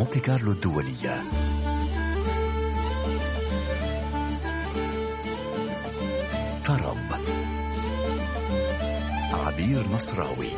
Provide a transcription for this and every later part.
مونتي كارلو الدولية. طرب عبير نصراوي.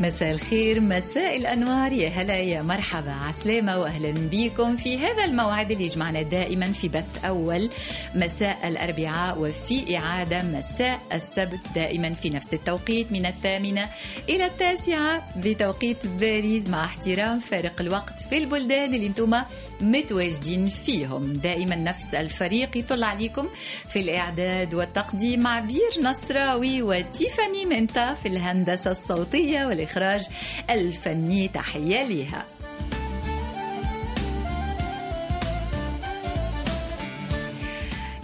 مساء الخير مساء الأنوار. يا هلا يا مرحبا. عسلامة وأهلا بكم في هذا الموعد اللي يجمعنا دائما في بث أول مساء الأربعاء وفي إعادة مساء السبت دائما في نفس التوقيت من الثامنة إلى التاسعة بتوقيت باريس. مع احترام فارق الوقت في البلدان اللي أنتم متواجدين فيهم. دائما نفس الفريق يطل عليكم في الإعداد والتقديم عبير نصراوي وتيفاني منتا في الهندسة الصوتية الإخراج الفني تحية لها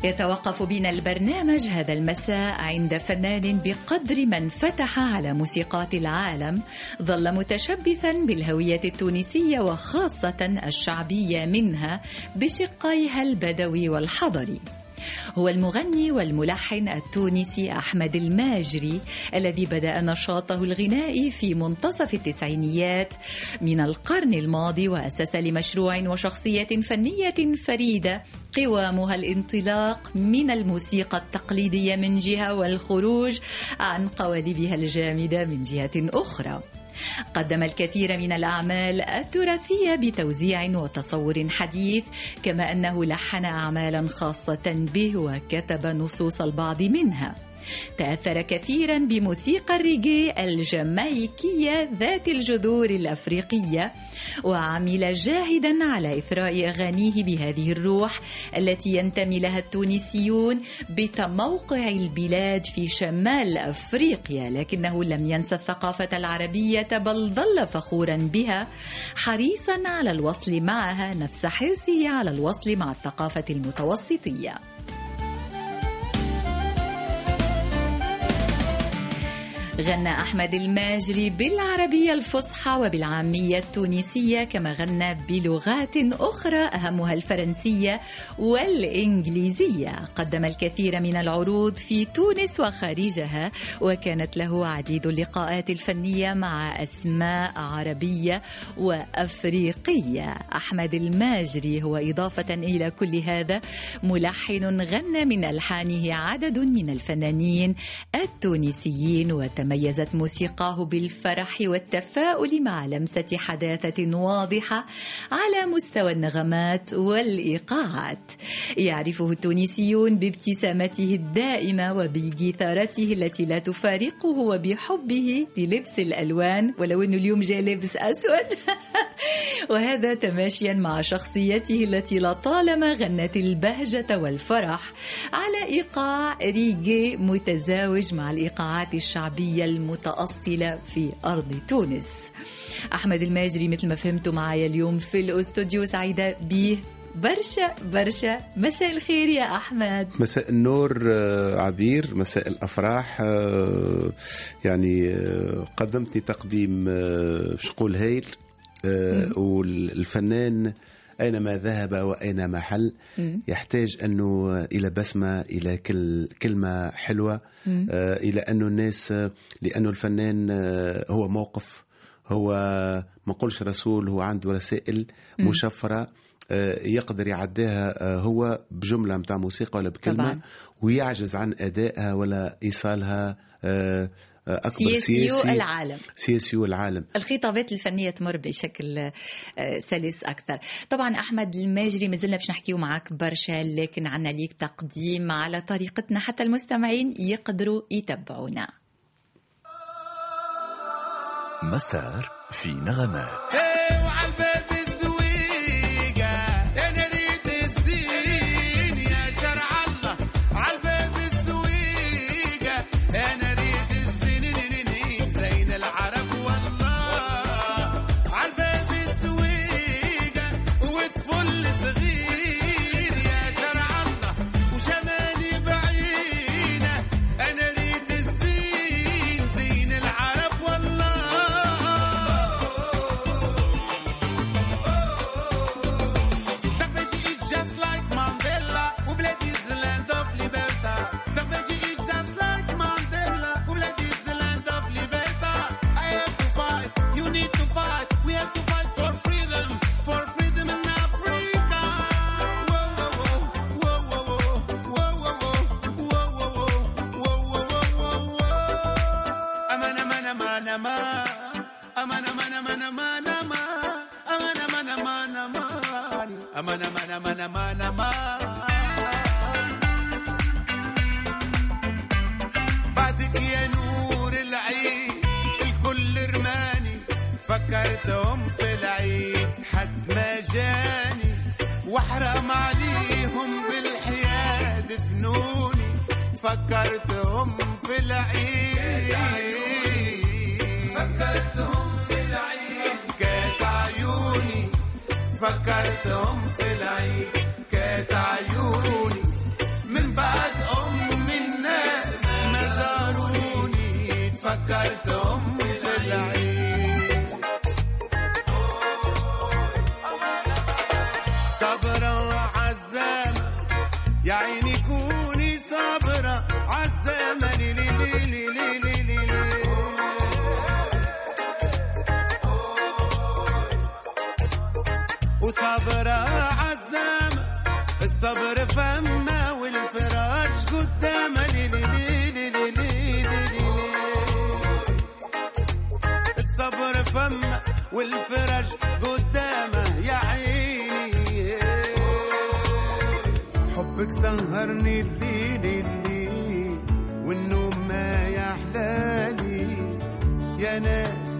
يتوقف بنا البرنامج هذا المساء عند فنان بقدر من فتح على موسيقات العالم ظل متشبثا بالهوية التونسية وخاصة الشعبية منها بشقيها البدوي والحضري. هو المغني والملحن التونسي أحمد الماجري الذي بدأ نشاطه الغنائي في منتصف التسعينيات من القرن الماضي وأسس لمشروع وشخصية فنية فريدة قوامها الانطلاق من الموسيقى التقليدية من جهة والخروج عن قوالبها الجامدة من جهة أخرى. قدم الكثير من الأعمال التراثية بتوزيع وتصور حديث كما أنه لحن أعمالا خاصة به وكتب نصوص البعض منها. تأثر كثيرا بموسيقى الريجي الجامايكية ذات الجذور الأفريقية وعمل جاهدا على إثراء أغانيه بهذه الروح التي ينتمي لها التونسيون بتموقع البلاد في شمال أفريقيا لكنه لم ينسى الثقافة العربية بل ظل فخورا بها حريصا على الوصل معها نفس حرصه على الوصل مع الثقافة المتوسطية. غنى أحمد الماجري بالعربية الفصحى وبالعامية التونسية كما غنى بلغات أخرى أهمها الفرنسية والإنجليزية. قدم الكثير من العروض في تونس وخارجها وكانت له عديد اللقاءات الفنية مع أسماء عربية وأفريقية. أحمد الماجري هو إضافة إلى كل هذا ملحن غنى من ألحانه عدد من الفنانين التونسيين وتم تميزت موسيقاه بالفرح والتفاؤل مع لمسة حداثة واضحة على مستوى النغمات والإيقاعات. يعرفه التونسيون بابتسامته الدائمة وبجثارته التي لا تفارقه وبحبه للبس الألوان. ولو أنه اليوم جاء لابس أسود. وهذا تماشيا مع شخصيته التي لطالما غنت البهجة والفرح على إيقاع ريجي متزاوج مع الإيقاعات الشعبية. العربية المتأصلة في أرض تونس. أحمد الماجري مثل ما فهمتوا معايا اليوم في الأستوديو سعيدة به برشا برشا مساء الخير يا أحمد. مساء النور عبير. مساء الأفراح. يعني قدمتني تقديم شقول هايل والفنان أينما ذهب وأينما حل. يحتاج أنه إلى بسمة إلى كل كلمة حلوة آه إلى أنه الناس لأنه الفنان هو موقف هو ما قلش رسول هو عنده رسائل مشفرة يقدر يعديها هو بجملة متاع موسيقى ولا بكلمة طبعا. ويعجز عن أدائها ولا إيصالها أكبر سياسيو العالم. سياسيو العالم. الخطابات الفنية تمر بشكل سلس أكثر. طبعا أحمد الماجري مازلنا باش نحكيو معك برشا لكن عنا ليك تقديم على طريقتنا. حتى المستمعين يقدروا يتبعونا. مسار في نغمات.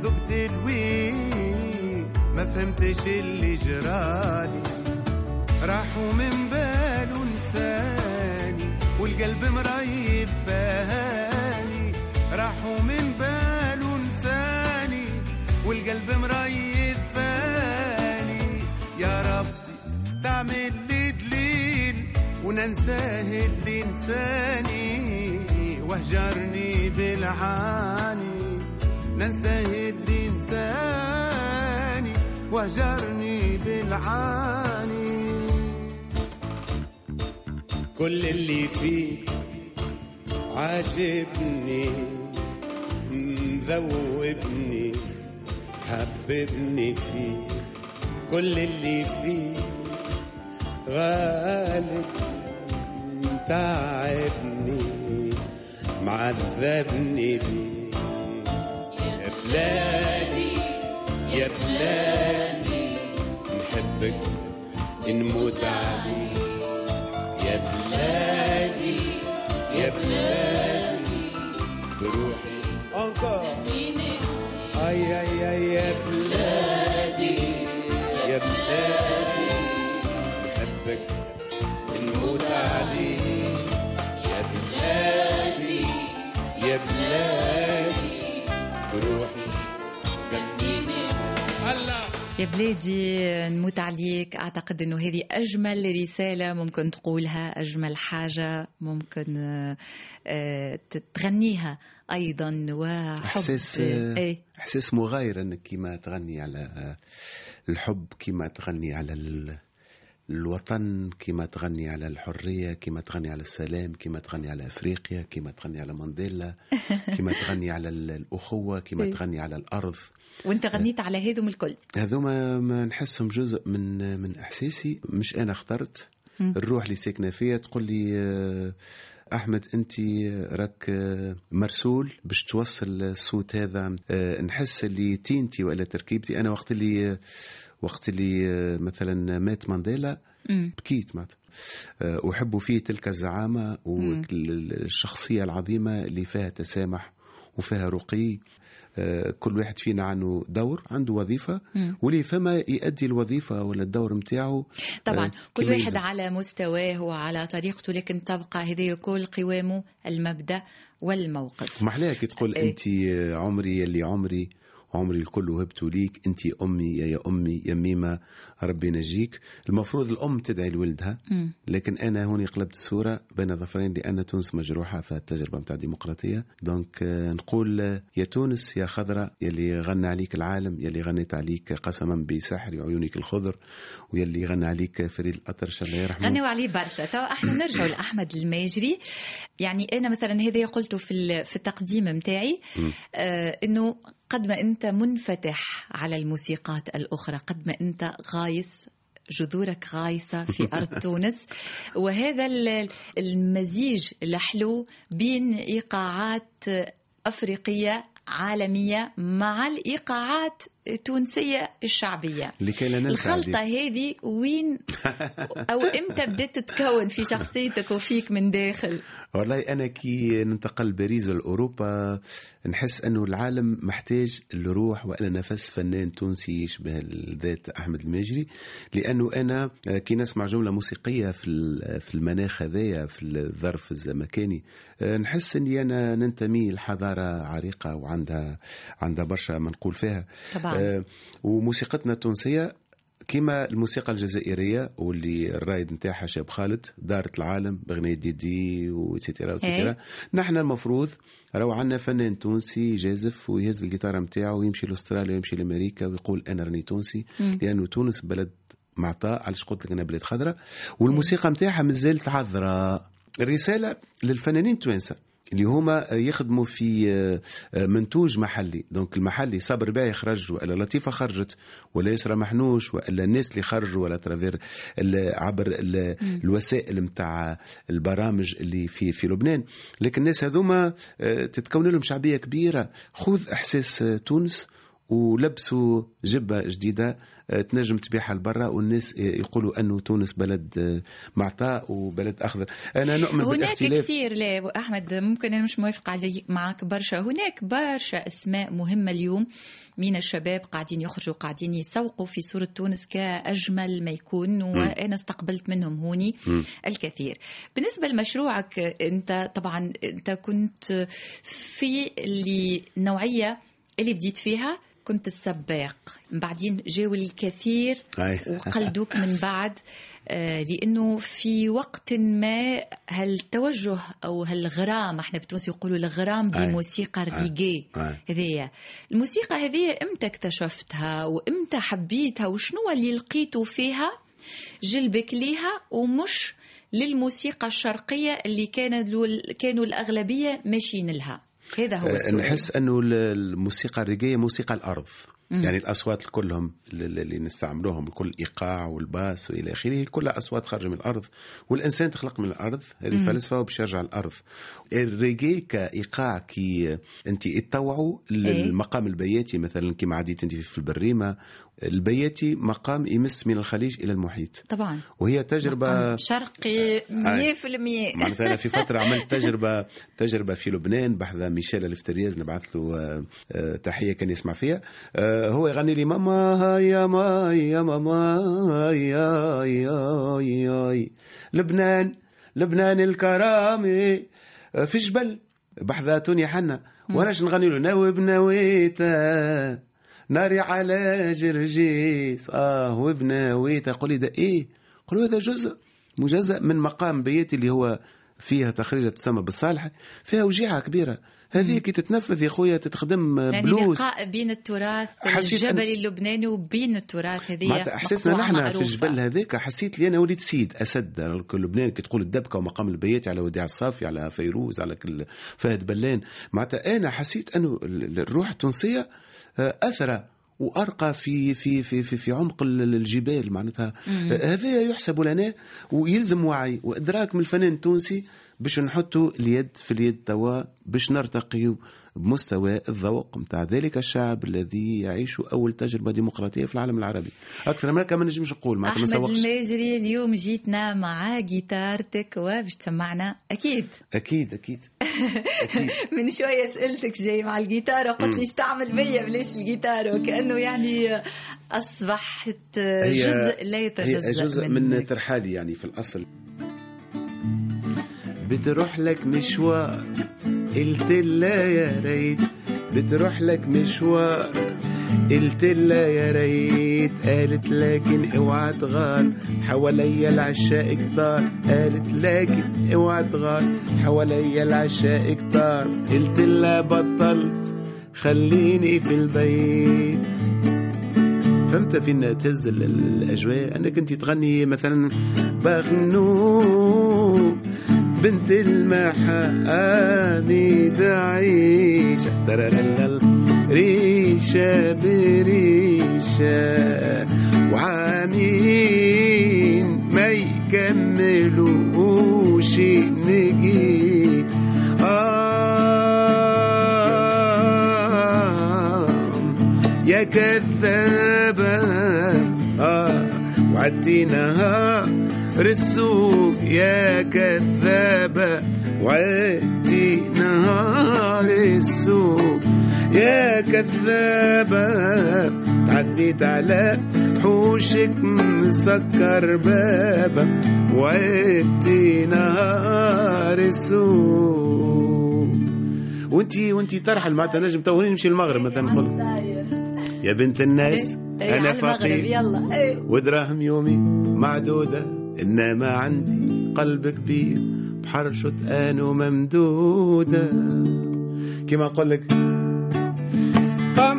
ذقت الويل ما فهمتش اللي جرالي. راحوا من باله نساني والقلب مريض فهاني. راحوا من باله نساني والقلب مريض فاني يا ربي تعمل لي دليل وننساه اللي انساني وهجرني بالعاني. ننساه اللي انساني وهجرني بالعاني. كل اللي فيه عاجبني مذوبني حببني فيه. كل اللي فيه غالب تعبني معذبني بيه. بلادي يا بلادي نحبك نموت عليك يا بلادي يا بلادي بروحي انكور أي أي أي يا بلادي يا بلادي نحبك نموت عليك يا بلادي يا بلادي يا بلادي نموت عليك. أعتقد أنه هذه أجمل رسالة ممكن تقولها أجمل حاجة ممكن آه، آه، تغنيها أيضا. وحب. إحساس إيه. إحساس مغاير إنك كيما تغني على الحب كيما تغني على الوطن كيما تغني على الحرية كيما تغني على السلام كيما تغني على أفريقيا كيما تغني على مانديلا كيما تغني على ال- الأخوة كيما إيه. تغني على الأرض. وانت غنيت على هذم الكل. هذوما ما نحسهم جزء من من إحساسي. مش أنا اخترت. الروح اللي ساكنة فيا تقول لي آه، أحمد أنت راك آه، مرسول باش توصل الصوت هذا. آه، نحس اللي تينتي ولا تركيبتي. أنا وقت اللي وقت اللي آه، مثلا مات مانديلا بكيت معناتها آه، أحب فيه تلك الزعامة والشخصيه العظيمة اللي فيها تسامح وفيها رقي. آه، كل واحد فينا عنده دور عنده وظيفة واللي فما يؤدي الوظيفة ولا الدور متاعه طبعا كل واحد. على مستواه وعلى طريقته لكن تبقى هذه كل قوامه المبدأ والموقف. ما احلاها كي تقول. انت عمري يلي عمري عمري الكل وهبته ليك انت أمي يا, يا أمي يا ميمه ربي ينجيك. المفروض الأم تدعي لولدها لكن أنا هوني قلبت الصورة بين ظفرين لأن تونس مجروحة في التجربه نتاع الديمقراطية. donc آه، نقول آه، يا تونس يا خضراء يلي غنى عليك العالم يلي غنيت عليك قسما بسحر عيونك الخضر ويلي غنى عليك فريد الاطرش الله يرحمه. غنوا عليه برشا. تو إحنا نرجع لأحمد الماجري. يعني أنا مثلا هذا قلته في في التقديم متاعي آه إنه قد ما انت منفتح على الموسيقات الأخرى قد ما انت غايس جذورك غايصة في أرض تونس. وهذا ال- المزيج الحلو بين إيقاعات أفريقية عالمية مع الإيقاعات التونسية الشعبية لكي لا ننسى الخلطة. هذه وين أو إمتى بدأت تتكون في شخصيتك وفيك من داخل والله أنا كي ننتقل باريس ولا اوروبا نحس أنه العالم محتاج لروح وأنا نفس فنان تونسي يشبه الذات أحمد الماجري لأنه أنا كي نسمع جملة موسيقية في ال- في المناخ هذايا في الظرف الزمكاني نحس إني أنا ننتمي لحضارة عريقة وعندها عندها برشا ما نقول فيها طبعاً. آه، وموسيقتنا التونسية كما الموسيقى الجزائرية واللي الرائد نتاعها شاب خالد دارت العالم بغنية ديدي et cetera. et cetera نحن المفروض راهو عندنا فنان تونسي يجازف ويهز الجيتار نتاعو ويمشي لأستراليا ويمشي لأمريكا ويقول أنا راني تونسي لأنه تونس بلد معطاء علاش قلت لك أنا بلاد خضراء؟ والموسيقى نتاعها مازالت عذراء الرسالة للفنانين التوانسة. اللي هما يخدموا في منتوج محلي. donc المحلي صبر باه يخرج ولا لطيفة خرجت ولا يسرى محنوش ولا الناس اللي خرجوا و à travers عبر ال- الوسائل نتاع البرامج اللي في في لبنان. لكن الناس هذوما آه، تتكون لهم شعبية كبيرة. خذ إحساس آه، تونس ولبسوا جبة جديدة. آه، تنجم تبيعها لبرا والناس آه، يقولوا أنه تونس بلد آه، معطاء وبلد أخضر. أنا نؤمن هناك كثير لا أحمد ممكن أنا مش موافقة علي معك برشا. هناك برشا أسماء مهمة اليوم من الشباب قاعدين يخرجوا قاعدين يسوقوا في صورة تونس كأجمل ما يكون وأنا استقبلت منهم هوني الكثير. بالنسبة لمشروعك أنت طبعا أنت كنت في اللي النوعية اللي بديت فيها. كنت السباق بعدين جاوا الكثير. وقلدوك من بعد آه، لأنه في وقت ما هالتوجه أو هالغرام إحنا بالتونسي يقولوا الغرام. بموسيقى الريجي أي. هذيا الموسيقى هذه إمتى اكتشفتها وإمتى حبيتها وشنو اللي لقيتوا فيها جلبك ليها ومش للموسيقى الشرقية اللي كانت كانوا الأغلبية ماشيين لها هذا هو آه، السؤال. نحس أنه ال- الموسيقى الريجيه موسيقى الأرض. يعني الأصوات كلهم اللي نستعملوهم كل إيقاع والباس وإلى آخره كلها أصوات خارجة من الأرض. والإنسان تخلق من الأرض هذه فلسفه وباش يرجع الأرض. الريجي كإيقاع كي أنت اتطوعوا للمقام البياتي مثلا كما عديت انت في البريمة البياتي مقام يمس من الخليج إلى المحيط. طبعا. وهي تجربة مقام شرقي 100% معناتها أنا في فترة عملت تجربة تجربة في لبنان بحذا ميشيل الفترياز نبعث له آه، آه، تحية كان يسمع فيها. آه، هو يغني لي ماما هيا ما يا ماما هيا هيا هيا لبنان لبنان الكرامة. آه، في جبل بحذا توني حنا. وأنا نغني له؟ نوب نويتا. ناري على جرجيس آه وبنويتا قول لي ده إيه؟ قولوا هذا جزء مجزء من مقام بيتي اللي هو فيها تخريجة تسمى بالصالح فيها وجيعة كبيرة. هذه كي تتنفذ يا خويا تتخدم يعني بلوز. لقاء بين التراث الجبلي اللبناني وبين التراث هذه احساسنا نحن في. الجبل هذاك حسيت لي أنا وليد سيد أسد. لبنان كي تقول الدبكة ومقام البياتي على وديع الصافي على فيروز على كل فهد بلان. معناتها أنا حسيت أنه ال- الروح التونسية آه، اثرى وأرقى في في في في, في عمق ال- الجبال معناتها. آه، هذا يحسب لنا ويلزم وعي. وإدراك من الفنان التونسي باش نحطوا اليد في اليد توا باش نرتقيوا بمستوى الذوق نتاع ذلك الشعب الذي يعيش أول تجربة ديمقراطية في العالم العربي. أكثر من هكا ما نجمش نقول معناتها ما أحمد نسوقش الماجري اليوم جيتنا مع جيتارتك وباش تسمعنا. أكيد. أكيد أكيد. أكيد. من شوية سألتك جاي مع الجيتار وقلت لي تعمل بيا بلاش الجيتار؟ وكأنه يعني أصبحت جزء لا يتجزأ هي جزء من منك. ترحالي يعني في الأصل. بتروح لك مشوار. قلت لها يا ريت بتروح لك مشوار. قلت لها يا ريت قالت لكن اوعى تغار. حواليا العشاء كتار. قالت لكن اوعى تغار. حواليا العشاء كتار. قلت لها بطلت خليني في البيت. فهمت فين تهز ال- ال- الأجواء؟ أنك أنت تغني مثلا بغنو بنت المحامد عيشة ترلل ريشة بريشة. وعامين ما يكملوش نجي. آه يا كذابة. آه وعدي السوق يا كذابة وعدي نهار السوق. يا كذابة تعديت على حوشك مسكر بابا وعدي نهار السوق. وانتي وانتي ترحل معناتها نجم تو نمشي المغرب مثلا نقول يا بنت الناس إيه، أنا على المغرب فقير. يلا. إيه. ودراهم يومي معدودة. إنما عندي قلب كبير بحرشة قانو ممدودة كيما نقول لك بام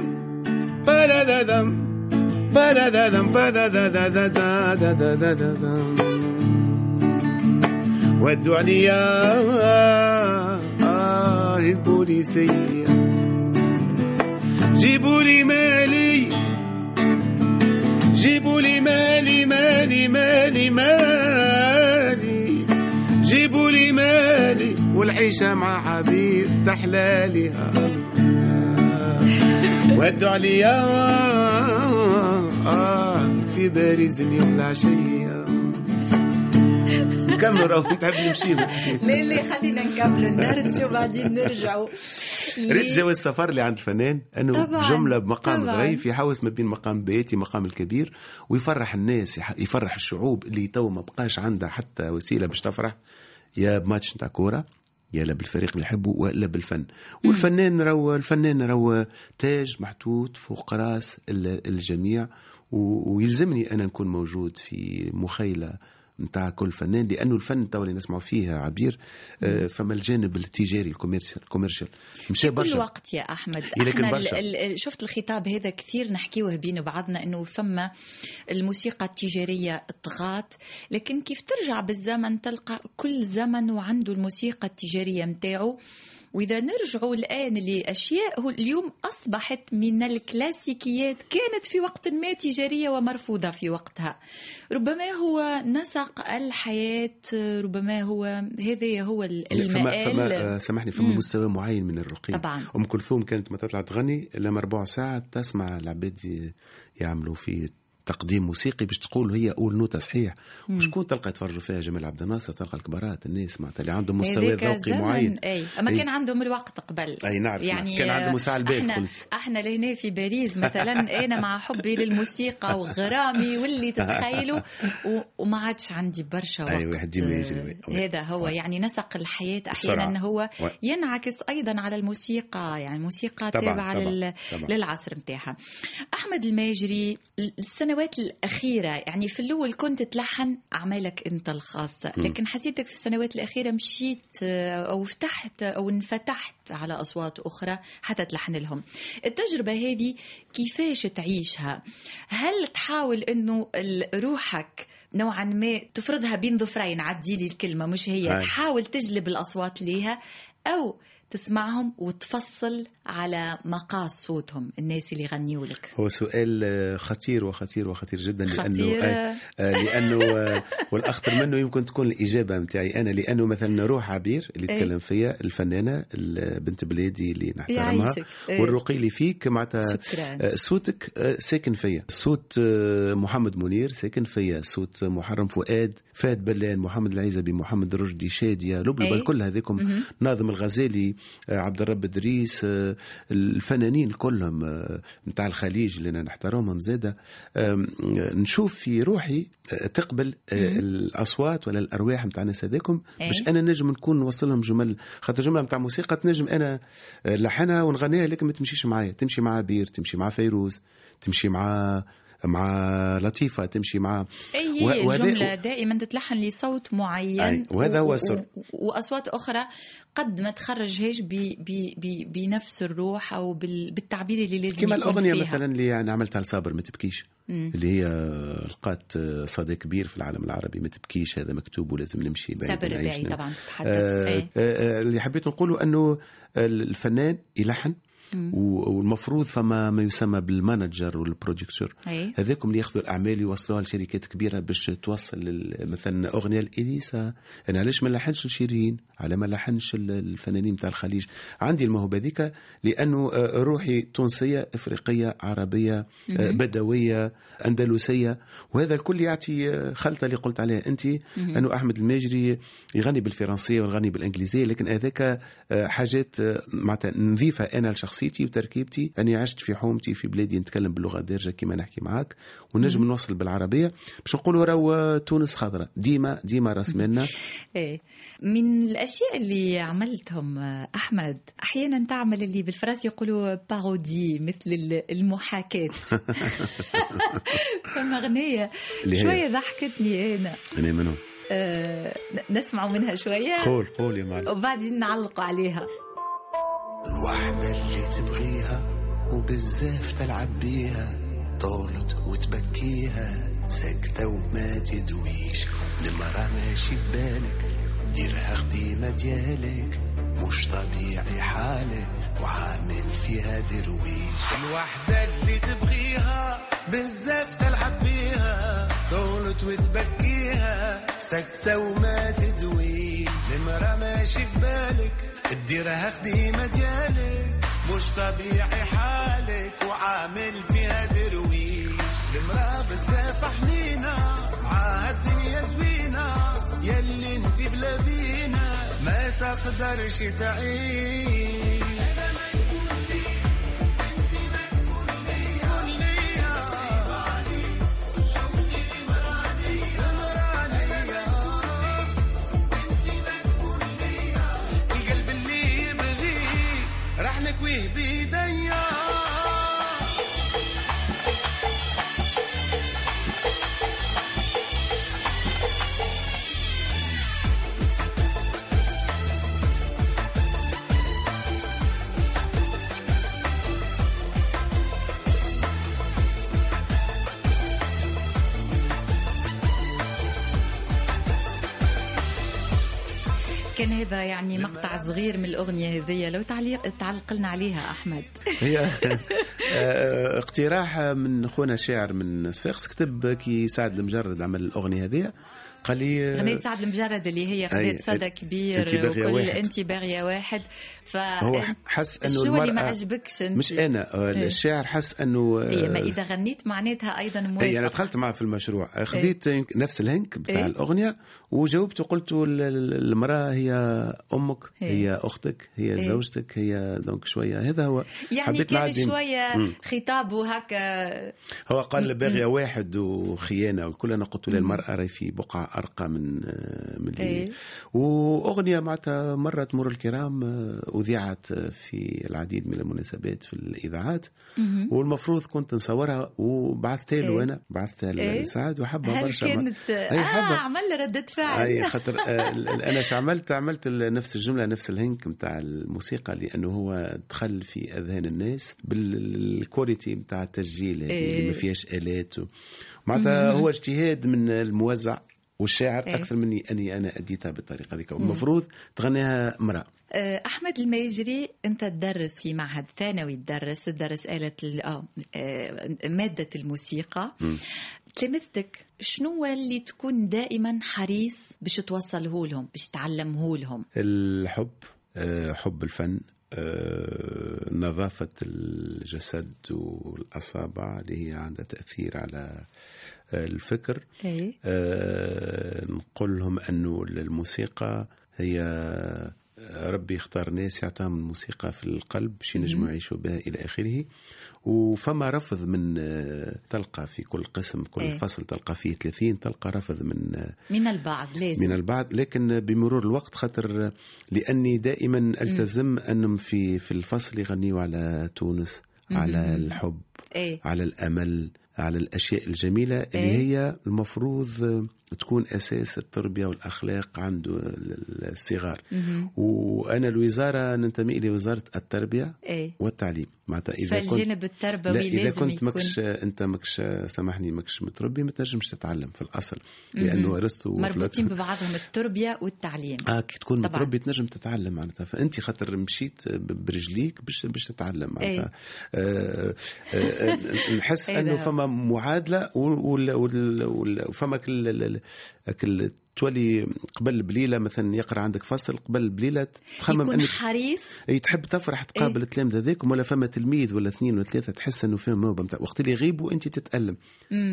بلا دم بلا دم بلا دم ودوا عليا آه البوليسية جيبوا لي مالي جيبوا لي مالي مالي مالي مالي. جيبوا لي مالي والعيشة مع عبير تحلالي ودوا عليا في باريس اليوم العشية نكمل راهو تحب نمشي لا لا خلينا نكملوا ندرجوا بعدين نرجعوا ريت جواز السفر اللي عند الفنان انه طبعاً، جملة بمقام طبعاً. ضعيف يحوس ما بين مقام بيتي مقام الكبير ويفرح الناس يفرح الشعوب اللي تو ما بقاش عندها حتى وسيلة باش تفرح. يا بماتش نتاع كورة يا لا بالفريق اللي يحبه ولا بالفن. والفنان رو الفنان رو تاج محطوط فوق راس ال- الجميع ويلزمني أنا نكون موجود في مخيلة نتاع كل فنان لأنه الفن تو اللي نسمعوا فيه عبير آه، فما الجانب التجاري ال commercial مشى في كل برشا. وقت يا أحمد. إحنا برشا. شفت الخطاب هذا كثير نحكيوه بين بعضنا إنه فما الموسيقى التجارية طغات لكن كيف ترجع بالزمن تلقى كل زمن وعنده الموسيقى التجارية متاعه وإذا نرجعوا الآن لأشياء هو اليوم أصبحت من الكلاسيكيات كانت في وقت ما تجارية ومرفوضة في وقتها ربما هو نسق الحياة ربما هو هذا هو فما المآل فما آه، سامحني فما مم. مستوى معين من الرقي طبعاً. أم كلثوم كانت ما تطلع تغني لما ربع ساعه تسمع العباد يعملوا في تقديم موسيقي باش تقول هي أول نوتة صحيح. وشكون تلقى يتفرجوا فيها جمال عبد الناصر؟ تلقى الكبارات الناس معناتها اللي عندهم مستوى ذوقي معين. أي. أما أي. كان عندهم الوقت قبل. أي نعرف، يعني كان عندهم ساعة البيت إحنا قلت. إحنا لهنا في باريس مثلا أنا مع حبي للموسيقى وغرامي واللي تتخيلوا. وما عادش عندي برشا وقت. أي واحد. هذا هو. يعني نسق الحياة. أحيانا هو ينعكس أيضا على الموسيقى. يعني الموسيقى تابعة. للعصر متاعها. أحمد الماجري السنوات الأخيرة يعني في الأول كنت تلحن أعمالك أنت الخاصه لكن حسيتك في السنوات الأخيرة مشيت أو فتحت أو انفتحت على أصوات أخرى حتى تلحن لهم. التجربة هذه كيفاش تعيشها؟ هل تحاول ال- روحك نوعا ما تفرضها بين ظفرين؟ عدي لي الكلمة مش هي. أي. تحاول تجلب الأصوات ليها أو تسمعهم وتفصل على مقاس صوتهم الناس اللي يغنيوا لك هو سؤال آه، خطير وخطير وخطير جدا لأنه خطير. آه، آه، لأنه آه، والأخطر منه يمكن تكون الإجابة نتاعي أنا لأنه مثلا روح عبير اللي إيه. تكلم فيا الفنانة ال- بنت بلادي اللي نحترمها. إيه. والرقي اللي فيك معناتها صوتك ساكن فيا صوت محمد منير ساكن فيا صوت محرم فؤاد فهد بلان محمد العيزبي محمد الرشدي شادية لبلبه أي. كل هذيكم ناظم الغزالي عبد الرب ادريس الفنانين كلهم آه، نتاع الخليج اللي أنا نحترمهم زاده آم، نشوف في روحي آه، تقبل آه، الأصوات ولا الأرواح نتاع الناس هذاكم أي. باش أنا نجم نكون نوصل لهم جمل خاطر جملة نتاع موسيقى تنجم أنا آه، لحنها ونغنيها لكن ما تمشيش معايا تمشي مع بير تمشي مع فيروز تمشي مع مع لطيفة تمشي مع أي الجمله دائما تتلحن لصوت معين أي، وهذا هو السر. و- وأصوات أخرى قد ما تخرجهاش ب- ب- ب- بنفس الروح أو بال- بالتعبير اللي لازم كما الأغنية فيها. مثلا اللي يعني عملتها لصابر ما تبكيش اللي هي لقات صدى كبير في العالم العربي ما تبكيش هذا مكتوب ولازم نمشي بعيد صابر. الرباعي طبعا آه إيه. آه اللي حبيت نقوله أنه الفنان يلحن والمفروض فما ما يسمى بال manager وال producteur. هذاكم اللي ياخذوا الأعمال يوصلوها لشركات كبيرة باش توصل مثلا أغنية الاليسا أنا علاش ما نلحنش لشيرين على ما نلحنش ال- الفنانين تاع الخليج. عندي الموهبة ذيك لأنه آه، روحي تونسية إفريقية عربية آه، بدوية أندلسية. وهذا الكل يعطي آه، خلطة اللي قلت عليها أنت. أنه أحمد الماجري يغني بالفرنسية ويغني بالإنجليزية لكن هذاك حاجات معناتها نضيفه أنا لشخصيتي وتركيبتي أني عشت في حومتي في بلادي نتكلم باللغة الدارجه كما نحكي معاك ونجم نوصل بالعربية. باش نقولوا راهو تونس خضراء. ديما ديما راس مالنا. إيه. من الأشياء اللي عملتهم أحمد أحيانا تعمل اللي بالفرنسي يقولوا بارودي مثل ال- المحاكاة. فما أغنية؟ شوية ضحكتني أنا أنا منهم آه، نسمعوا منها شوية. قول قول يا معلم. وبعدين نعلقوا عليها. الوحدة اللي تبغيها وبزاف تلعب بيها طولت وتبكيها ساكتة وما تدويش. المرة ماشي في بالك ديرها خديمة ديالك. مش طبيعي حالك وعامل فيها درويش. الوحدة اللي تبغيها بزاف تلعب بيها. طولت وتبكيها ساكتة وما تدوي المرة ماشي في بالك تديرها خديمة ديالك مش طبيعي حالك وعامل فيها درويش. المرأة بزاف حنينة الدنيا زوينة. يلي انت بلا بينا ما تقدرش تعيش. كان هذا يعني مقطع صغير من الأغنية هذه لو تعليق تعلق لنا عليها أحمد. هي آه، اقتراح من خونا الشاعر من صفاقس كتب كي سعد المجرد عمل الأغنية هذه قال لي آه، غنيت سعد المجرد اللي هي خذت صدى كبير أنت باغية وكل واحد. انت باغية واحد. ف هو حس أنه شو اللي ما عجبكش أنت؟ مش أنا آه، إيه. الشاعر حس أنه هي ما إذا غنيت معناتها أيضا موافق اي أنا دخلت معه في المشروع. خذيت نفس الهنك بتاع إيه. الأغنية وجاوبت وقلت ال- ال- المرأة هي أمك إيه. هي أختك هي إيه. زوجتك هي دونك شوية هذا هو يعني حبيت كان نعدي- شوية مم. خطاب وهكا هو قال باغيه واحد وخيانة والكل أنا قلت له المرأة راهي في بقعة أرقى من من إيه. وأغنية معناتها مرت مر الكرام آه، اذيعت في العديد من المناسبات في الإذاعات والمفروض كنت نصورها وبعثتها له إيه. أنا بعثتها إيه. لسعد وحبها هل برشا كانت حبة. عمل ردة فعل اي خاطر آه، أنا شو عملت؟ عملت نفس الجملة نفس الهنك نتاع الموسيقى لأنه هو دخل في أذهان الناس بالكواليتي نتاع التسجيل إيه. اللي ما فيهاش آلات و- معناتها هو اجتهاد من الموزع والشاعر إيه. أكثر مني أني أنا أديتها بالطريقة هذيك. المفروض تغنيها امرأة. آه، أحمد الميجري أنت تدرس في معهد ثانوي تدرس تدرس آلة ال- آه مادة الموسيقى. مم. تلامذتك شنو اللي تكون دائما حريص باش توصله لهم باش تعلمه لهم الحب آه، حب الفن آه، نظافة الجسد والأصابع اللي هي عندها تأثير على آه، الفكر. آه، نقول لهم أنه الموسيقى هي ربي يختار ناس يعطيهم الموسيقى في القلب باش ينجموا يعيشوا بها إلى آخره. وفما رفض من آه، تلقى في كل قسم كل إيه. فصل تلقى فيه 30 تلقى رفض من آه، من البعض لازم. من البعض. لكن بمرور الوقت خاطر لأني دائما ألتزم أنهم في في الفصل يغنيوا على تونس على الحب إيه. على الأمل على الأشياء الجميلة اللي إيه. هي المفروض تكون أساس التربية والأخلاق عند الصغار. وأنا الوزارة ننتمي إلى وزارة التربية إيه. والتعليم. معناتها إذا كنت فالجانب التربوي لا إذا لازم كنت يكون ماكش أنت ماكش سامحني ماكش متربي ما تنجمش تتعلم في الأصل لأنه ورثته مربوطين ببعضهم التربية والتعليم. آه كي تكون طبعاً. متربي تنجم تتعلم معناتها. فأنت خاطر مشيت برجليك باش باش تتعلم معناتها. آه آه آه نحس أي أنه نعم. فما معادلة وال- وال- وال- وفما كل ال- كل تولي قبل بليلة مثلا يقرأ عندك فصل قبل بليلة تخمم يكون أنك حريص. إي تحب تفرح تقابل التلامذه هذاكم ولا فما تلميذ ولا اثنين ولا ثلاثة تحس إنه فيهم موهبه وقت اللي يغيبوا انت تتألم.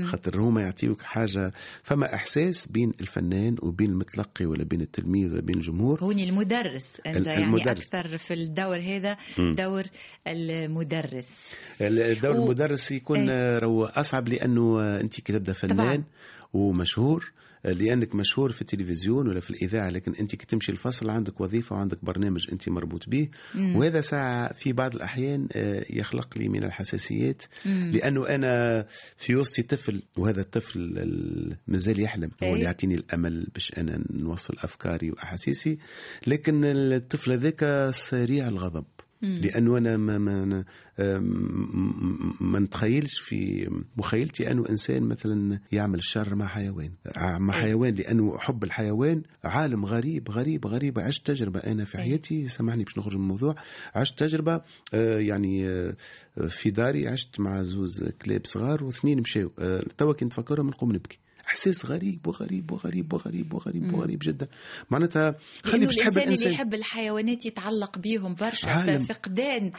خاطر هما يعطيوك حاجة. فما إحساس بين الفنان وبين المتلقي ولا بين التلميذ ولا بين الجمهور؟ هوني المدرس. انت يعني المدرس. أكثر في الدور هذا دور المدرس. الدور و- المدرس يكون إيه. رو أصعب لأنه أنت كي تبدأ فنان طبعاً. ومشهور لأنك مشهور في التلفزيون ولا في الإذاعة لكن أنت كي تمشي الفصل عندك وظيفة وعندك برنامج أنت مربوط به وهذا ساعة في بعض الأحيان آه، يخلق لي من الحساسيات لأنه أنا في وسطي طفل وهذا الطفل ال- مازال يحلم هو إيه. اللي يعطيني الأمل باش أنا نوصل أفكاري وأحاسيسي لكن الطفل هذاك سريع الغضب. لأنه أنا ما ما ما, نتخيلش في مخيلتي أنه إنسان مثلا يعمل الشر مع حيوان مع أي. حيوان لأنه حب الحيوان عالم غريب غريب غريب عشت تجربة أنا في أي. حياتي سامحني باش نخرج من الموضوع عشت تجربة آه، يعني آه، في داري عشت مع زوز كلاب صغار واثنين مشاو آه، توا كي نتفكرهم نقوم نبكي إحساس غريب وغريب وغريب وغريب وغريب وغريب جدا. معناتها خلي باش تحب الإنسان اللي الإنسان. يحب الحيوانات يتعلق بيهم برشا. عالم. ففقدان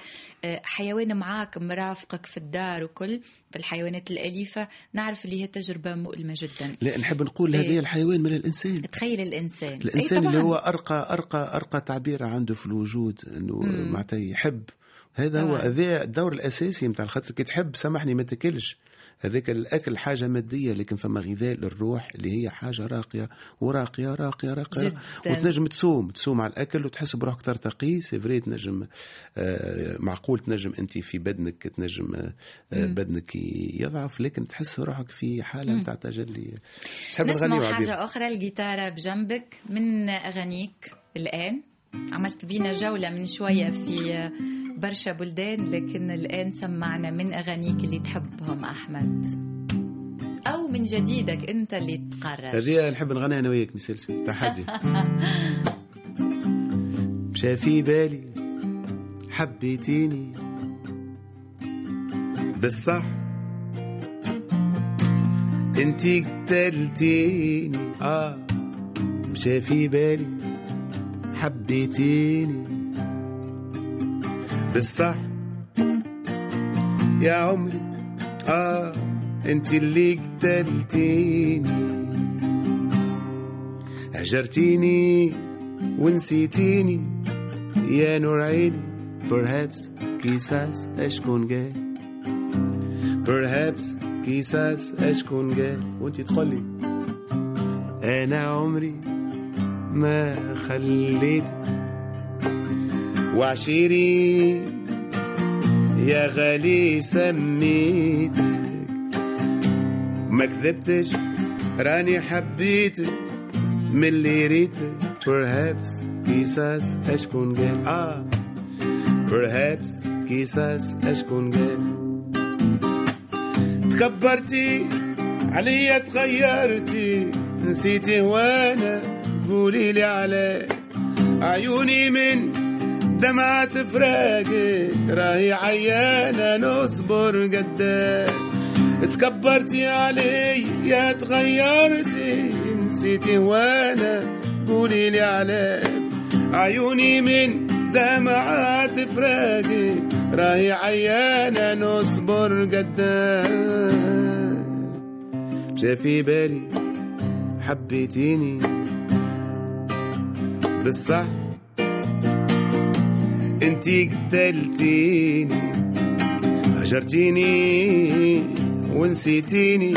آه، حيوان معاك مرافقك في الدار وكل بالحيوانات الأليفة نعرف اللي هي تجربة مؤلمة جدا. لا نحب نقول إيه. هذا الحيوان من الإنسان. تخيل الإنسان. أي اللي طبعاً. هو أرقى أرقى أرقى تعبير عنده في الوجود إنه معناتها يحب. هذا هو. هذا الدور الأساسي نتاع الخاطر. كي تحب سامحني ما تاكلش. هذاك الأكل حاجة مادية لكن فما غذاء للروح اللي هي حاجة راقية وراقية راقية راقية. جداً. وتنجم تصوم تصوم على الأكل وتحس بروحك ترتقي. c'est vrai تنجم آه معقول تنجم أنت في بدنك تنجم آه بدنك يضعف لكن تحس روحك في حالة نتاع تجلي. نسمع وعبير. حاجة أخرى الجيتارة بجنبك من أغانيك الآن. عملت بينا جولة من شوية في برشا بلدان لكن الآن سمعنا من أغانيك اللي تحبهم أحمد. أو من جديدك أنت اللي تقرر. هذه نحب نغنيها أنا وياك مثال تحدي مشى في بالي حبيتيني. بالصح انتي قتلتيني. آه مشى في بالي. حبيتيني. بالصح يا عمري آه انتي اللي قتلتيني. هجرتيني ونسيتيني. يا نور عيني perhaps كيساس أشكون قال perhaps كيساس أشكون قال وانتي تقولي أنا عمري ما خليت وعشيري يا غالي سميتك ما كذبتش راني حبيتك من اللي ريتك perhaps كيساس أشكون قال. آه perhaps كيساس أشكون قال. تكبرتي عليا تغيرتي. نسيتي وأنا قولي لي عليه عيوني من دمعة فراقك راهي عيانة نصبر قدام تكبرتي علي يا تغيرتي. نسيتي وأنا. قولي لي عليك عيوني من دمعات فراقك راهي عيانة نصبر قدام شافي بالي حبيتيني. بالصح انتي قتلتيني هجرتيني ونسيتيني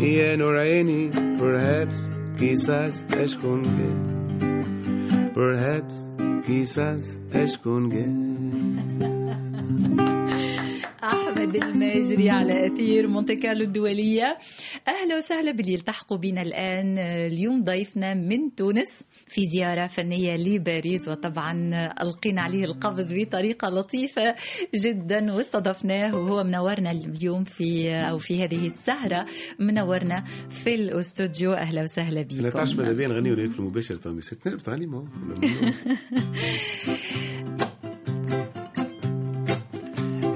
يا نور عيني perhaps كيساس اشكون قال perhaps كيساس اشكون قال أحمد الماجري على أثير مونتي كارلو الدولية. أهلا وسهلا باللي يلتحقوا بنا الآن. اليوم ضيفنا من تونس في زيارة فنية لباريس وطبعا ألقينا عليه القبض بطريقة لطيفة جدا. واستضفناه وهو منورنا اليوم في أو في هذه السهرة منورنا في الأستوديو. أهلا وسهلا بكم. لا تعرفش ماذا بيا نغني ولا في المباشر تو مي ست بتغني ما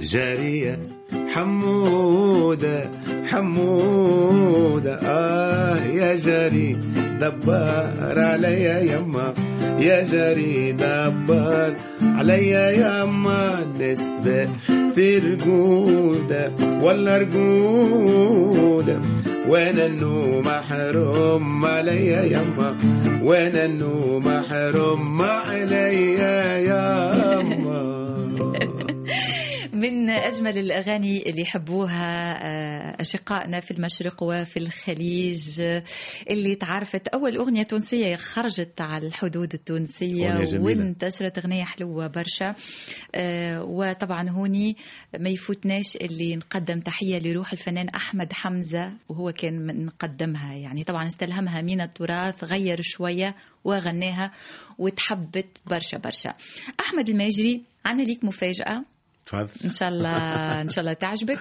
جارية حمودة حمودة آه يا جاري دبر عليا يما يا جاري دبر عليا يما نسبة ترقودة ولا رقودة وأنا النوم محروم عليا يما وأنا النوم محروم عليا يما من أجمل الأغاني اللي يحبوها آه، أشقائنا في المشرق وفي الخليج اللي تعرفت أول أغنية تونسية خرجت على الحدود التونسية. وانتشرت أغنية حلوة برشا. آه، وطبعا هوني ما يفوتناش اللي نقدم تحية لروح الفنان أحمد حمزة وهو كان من نقدمها. يعني طبعا استلهمها من التراث غير شوية وغناها وتحبت برشا برشا. أحمد الماجري عنا ليك مفاجأة. تفضل. إن شاء الله إن شاء الله تعجبك.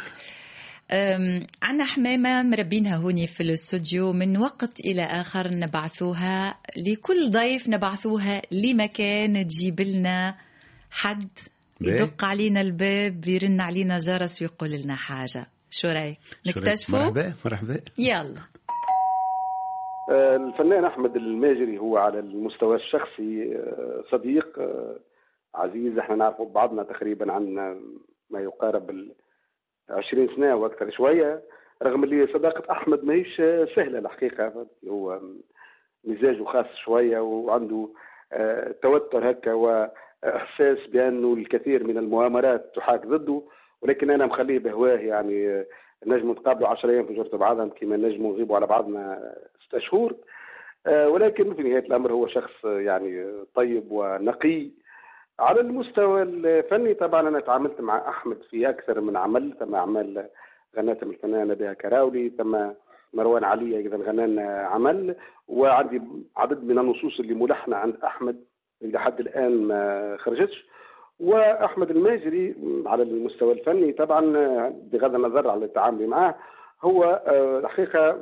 عنا حمامة مربينها هوني في الاستوديو. من وقت إلى آخر نبعثوها لكل ضيف نبعثوها لمكان تجيب لنا حد. يدق علينا الباب يرن علينا جرس ويقول لنا حاجة. شو رأيك؟ نكتشفوا؟ مرحبا مرحبا. يلا. آه، الفنان أحمد الماجري هو على المستوى الشخصي آه، صديق آه، عزيز إحنا نعرف بعضنا تقريبا عن ما يقارب ال 20 سنة وأكثر شوية رغم اللي صداقة أحمد ماهيش سهلة الحقيقة هو مزاجه خاص شوية وعنده آه، توتر هكا وإحساس بأنه الكثير من المؤامرات تحاك ضده ولكن أنا مخليه بهواه يعني آه، نجم نتقابلوا 10 أيام في جرة بعضهم كما نجم نغيبوا على بعضنا ستة شهور آه، ولكن في نهاية الأمر هو شخص يعني طيب ونقي على المستوى الفني طبعا أنا تعاملت مع أحمد في أكثر من عمل ثم أعمال غنتهم الفنانة بها كراولي ثم مروان علي أيضا غنانا عمل وعندي عدد من النصوص اللي ملحنة عند أحمد إلى حد الآن ما خرجتش. وأحمد الماجري على المستوى الفني طبعا بغض النظر على التعامل معه هو آه، الحقيقة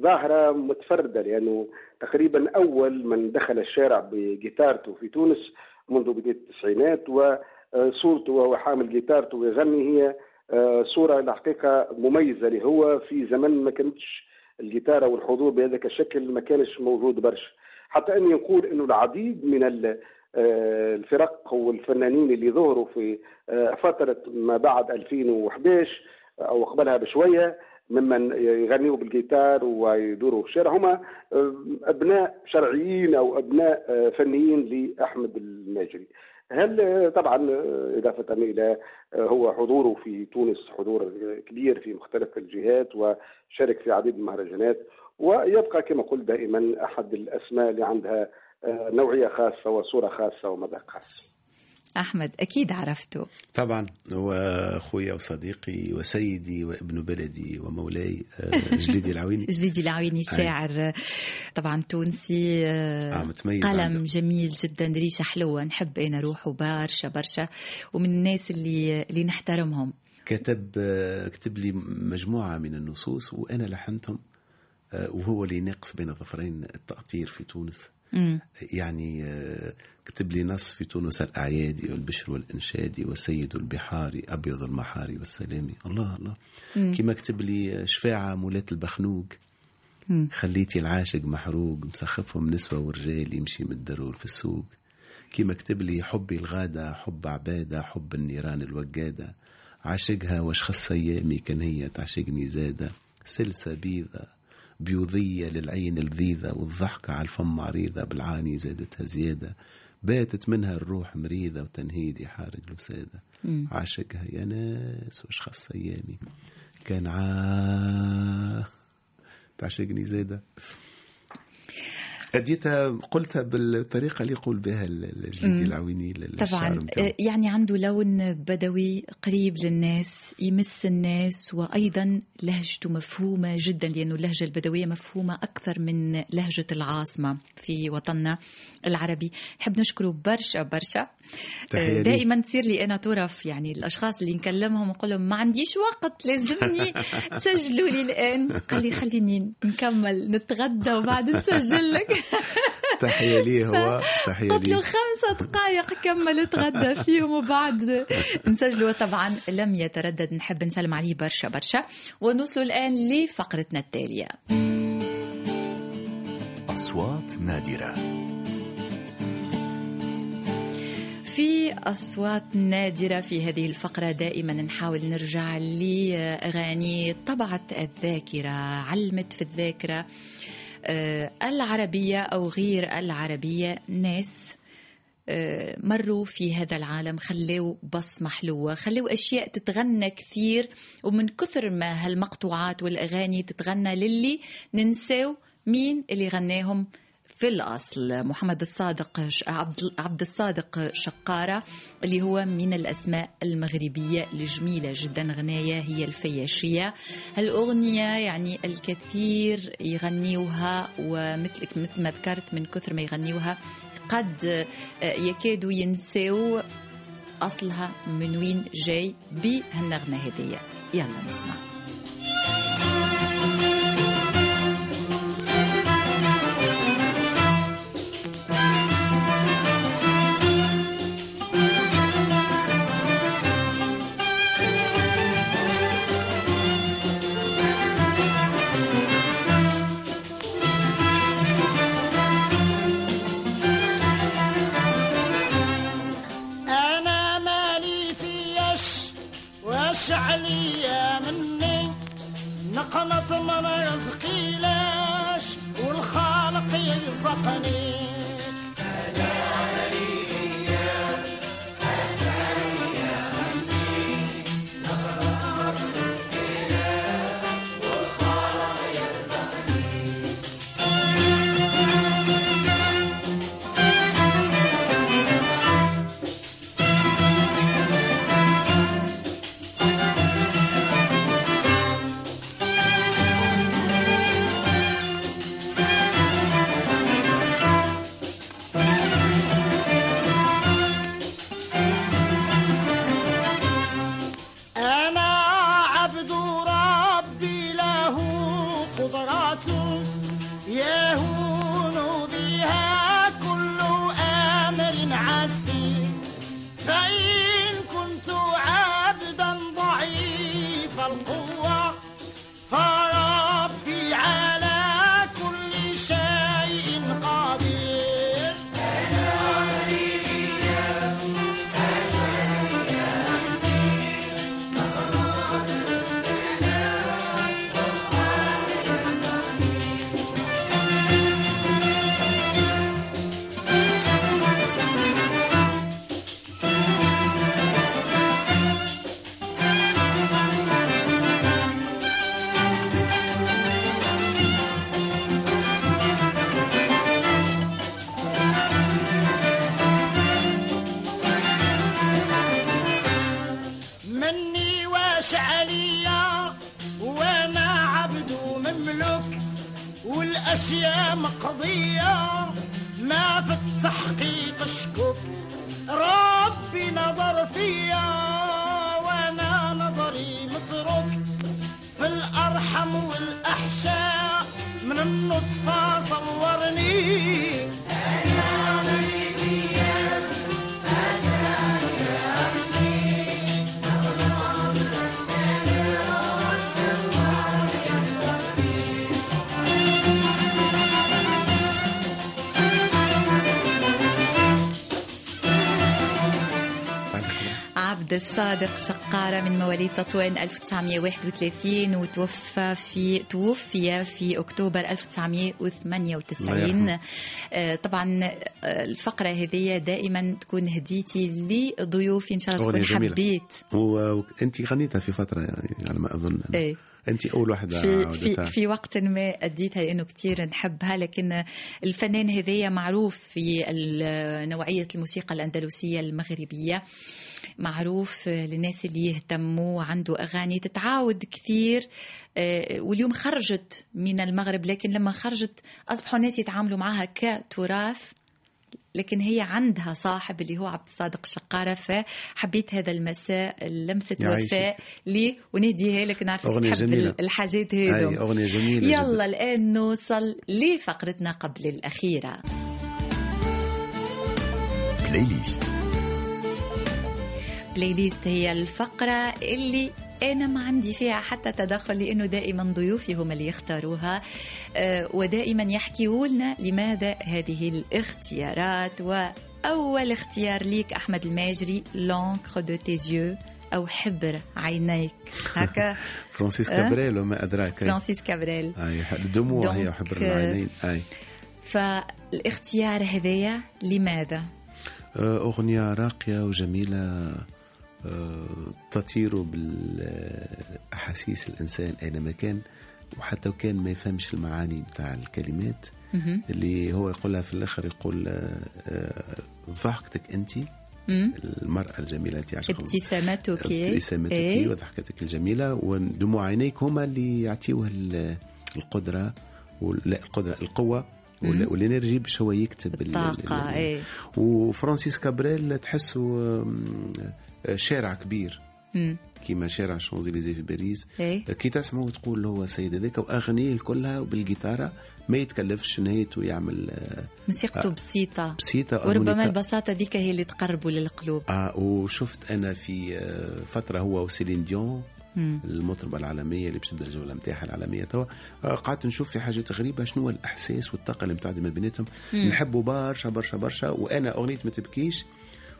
ظاهرة متفردة لأنه تقريبا أول من دخل الشارع بجيتارته في تونس منذ بداية التسعينات وصورته وهو حامل جيتارته ويغني هي آه، صورة الحقيقة مميزة له هو في زمن ما كانتش الجيتار والحضور بهذاك الشكل ما كانش موجود برشا. حتى اني نقول إنه العديد من آه، الفرق والفنانين اللي ظهروا في آه، فترة ما بعد 2011 أو قبلها بشوية ممن يغنيوا بالجيتار ويدوروا في الشارع هما آه، أبناء شرعيين أو أبناء آه، فنيين لأحمد الماجري. هل آه، طبعا إلى آه، هو حضوره في تونس حضور كبير في مختلف الجهات وشارك في عديد المهرجانات ويبقى كما قلت دائما أحد الأسماء اللي عندها نوعية خاصة وصورة خاصة ومذاق خاص. أحمد أكيد عرفته. طبعا هو أخويا وصديقي وسيدي وابن بلدي ومولاي آه، جديدي العويني. جديدي العويني شاعر طبعا تونسي آه، متميز قلم عنده. جميل جدا ريشة حلوة نحب أنا روحه برشا برشا ومن الناس اللي اللي نحترمهم. كتب آه، كتب لي مجموعة من النصوص وأنا لحنتهم آه، وهو اللي ناقص بين ظفرين التأطير في تونس. مم. يعني آه، كتب لي نص في تونس الأعيادي والبشر والإنشادي وسيد البحار أبيض المحاري والسلامي. الله الله. كما كتب لي شفاعة مولاة البخنوق مم. خليتي العاشق محروق مسخفهم نسوة ورجال يمشي من الدرول في السوق. كما كتب لي حبي الغادة حب عبادة حب النيران الوقادة. عاشقها واش خص أيامي كان هي تعشقني زادة. سلسة بيضة. بيوضية للعين الذيذة والضحكة على الفم عريضة بالعاني زادتها زيادة. باتت منها الروح مريضة وتنهيدي حارق الوسادة. عاشقها يا ناس واش خص أيامي. كان عا تعشقني زادة هديتها قلتها بالطريقة اللي يقول بها الجديد مم. العويني طبعا. آه، يعني عنده لون بدوي قريب للناس يمس الناس وأيضا لهجته مفهومة جدا لأنه اللهجة البدوية مفهومة أكثر من لهجة العاصمة في وطننا العربي نحب نشكره برشا برشا آه،. دائما تصير لي أنا طرف يعني الأشخاص اللي نكلمهم نقول لهم ما عنديش وقت لازمني تسجلوا لي الآن قال لي خليني نكمل نتغدى وبعد نسجل لك تحية لي هو؟ تحية قلت له لي خمسة دقائق كمل اتغدى فيهم وبعد. نسجلوا طبعا لم يتردد. نحب نسلم عليه برشا برشا. ونوصلوا الآن لفقرتنا التالية. أصوات نادرة. في أصوات نادرة في هذه الفقرة. دائما نحاول نرجع لأغاني طبعت الذاكرة. علمت في الذاكرة. آه، العربية أو غير العربية ناس آه، مروا في هذا العالم خلوا بصمة حلوة خلوا أشياء تتغنى كثير ومن كثر ما هالمقطوعات والأغاني تتغنى للي ننساو مين اللي غناهم. في الأصل محمد الصادق عبد عبد الصادق شقارة اللي هو من الأسماء المغربية الجميلة جدا غناية هي الفياشية. هالأغنية يعني الكثير يغنيوها ومثل مثل ما ذكرت من كثر ما يغنيوها قد يكادوا ينسوا أصلها من وين جاي بهالنغمة هذه. يلا نسمع. أنا الصادق شقارة من مواليد تطوان 1931 وتوفى في توفي في أكتوبر الله 1998 يرحمه. آه، طبعا آه، الفقرة هذه دائما تكون هديتي لضيوفي إن شاء الله تكون جميلة. حبيت وانت غنيتها في فترة يعني على ما أظن إيه. أنت أول واحدة في في في وقت ما أديتها لأنه كثير نحبها لكن الفنان هذايا معروف في نوعية الموسيقى الأندلسية المغربية. معروف للناس اللي يهتموا عنده أغاني تتعاود كثير. آه، واليوم خرجت من المغرب لكن لما خرجت أصبحوا الناس يتعاملوا معها كتراث. لكن هي عندها صاحب اللي هو عبد الصادق شقارة فحبيت هذا المساء يعيشك. وفاء لي ونهديها لك نعرف أغنية تحب جميلة. الحاجات أي هذو أغنية جميلة جداً. يلا الآن نوصل لفقرتنا قبل الأخيرة playlist playlist هي الفقرة اللي أنا ما عندي فيها حتى تدخل لأنه دائما ضيوفي هم اللي يختاروها. آه، ودائما يحكيوا لنا لماذا هذه الاختيارات. وأول اختيار ليك أحمد الماجري l'encre de tes yeux أو حبر عينيك. هكا. فرانسيس أه؟ كابريل وما أدراك. أي. فرانسيس كابريل. أي الدموع هي حبر العينين. أي. فالاختيار هذايا لماذا؟ آه، أغنية راقية وجميلة. آه، تطير بالأحاسيس الإنسان أينما كان وحتى وكان ما يفهمش المعاني بتاع الكلمات. اللي هو يقولها في الآخر يقول آه، آه، ضحكتك أنت. المرأة الجميلة أنت عشان ابتسامتك ابتسامتك إيه؟ وضحكتك الجميلة ودموع عينيك هما اللي يعطيوه ال- القدرة لا القدرة القوة. وال énergie باش هو يكتب ال- ال- الطاقة ال- إيه وفرانسيس كابريل تحسه شارع كبير. كيما شارع شانزليزيه في باريس إيه كي تسمعه وتقول هو سيد هذاك واغانيه كلها بالجيتارة ما يتكلفش نهايته يعمل آه، موسيقته بسيطة بسيطة وربما. البساطة ذيك هي اللي تقربه للقلوب آه وشفت أنا في آه، فترة هو وسيلين ديون مم. المطربة العالمية اللي باش تبدا الجوله نتاعها العالمية توا آه، قعدت نشوف في حاجات غريبة شنو هو الإحساس والطاقة اللي متعدي ما بيناتهم. نحبوا برشا برشا برشا وأنا أغنية ما تبكيش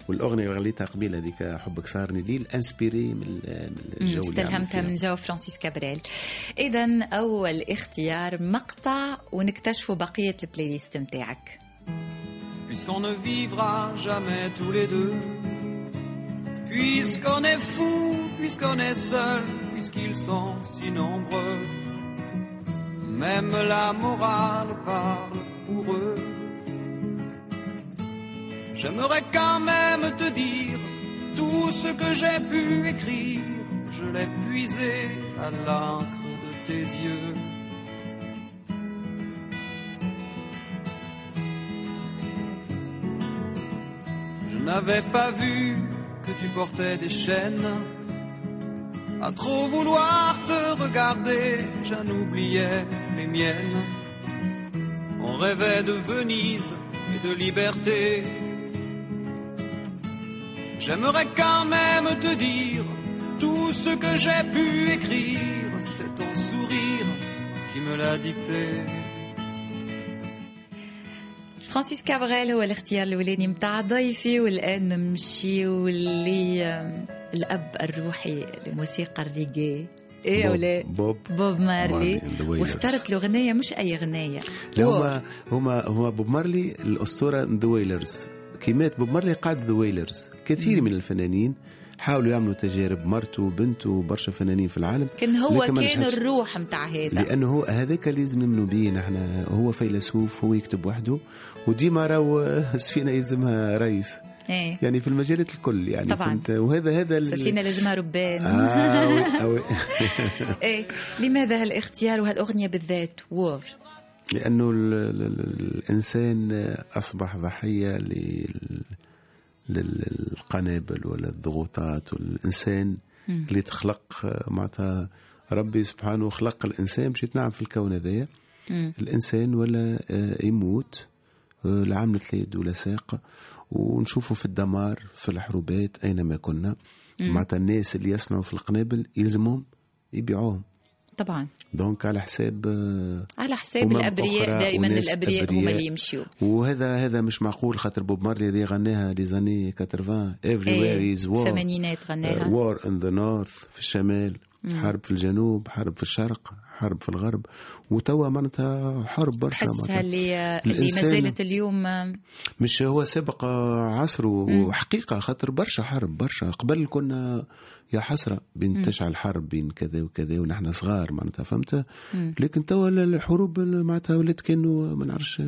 والاغنيه اللي غنيتها قبيل هذيك حبك صارني ليل انسبيري من ال- من مم. الجو اللي عمل استلهمتها فيها. من جو فرانسيس كابريل إذا أول اختيار مقطع ونكتشفوا بقية البلاي ليست نتاعك puisqu'on ne vivra jamais tous les deux, puisqu'on est fou, puisqu'on est seul, puisqu'ils sont si nombreux, même la morale parle pour eux. J'aimerais quand même te dire tout ce que j'ai pu écrire, je l'ai puisé à l'encre de tes yeux. Je n'avais pas vu que tu portais des chaînes. À trop vouloir te regarder, j'en oubliais les miennes. On rêvait de Venise et de liberté. J'aimerais quand même te dire tout ce que j'ai pu écrire. C'est ton sourire qui me l'a dicté. فرانسيس كابريل هو الاختيار الأولاني متاع ضيفي والآن نمشيو للأب الروحي لموسيقى الريجي إيه بوب- ولا بوب بوب مارلي مارلي. واختارت له غنية مش أي غنية لا بوب. هما هما هما بوب مارلي الأسطورة The Wailers كي مات بوب مارلي قاد The Wailers كثير من الفنانين حاولوا يعملوا تجارب مرته وبنته وبرشا فنانين في العالم. كان هو كان. الروح متاع هذا. لأنه هو هذاك لازم نؤمنوا به نحن هو فيلسوف هو يكتب وحده. وديما راهو سفينة يلزمها رئيس. إيه. يعني في المجالات الكل يعني. طبعاً. فهمت؟ وهذا هذا سفينة لازمها ربان. آه وي. إيه. لماذا هالإختيار وهالأغنية بالذات؟ وور لأنه ال ال ال الإنسان أصبح ضحية لل للقنابل ولا الضغوطات والإنسان مم. اللي تخلق معناتها ربي سبحانه خلق الإنسان باش يتنعم في الكون هذايا مم. الإنسان ولا آه، يموت آه، لا عملت لا يد ولا ساق. ونشوفوا في الدمار في الحروبات أينما كنا. معناتها الناس اللي يصنعوا في القنابل يلزمهم يبيعوهم. طبعا. donc على حساب آه، على حساب أمم الأبرياء دائما الأبرياء هما. اللي يمشيوا وهذا هذا مش معقول خاطر بوب مارلي اللي غناها les années 80 everywhere is war. الثمانينات غناها. war in the north في الشمال حرب في الجنوب حرب في الشرق. حرب في الغرب وتوا معناتها حرب برشا تحسها. اللي اللي ما زالت اليوم. مش هو سبق عصره وحقيقة خاطر برشا حرب برشا. قبل كنا يا حسرة بين تشعل حرب بين كذا وكذا ونحن صغار معناتها فهمت؟ لكن توا الحروب معناتها ولات كانوا ما نعرفش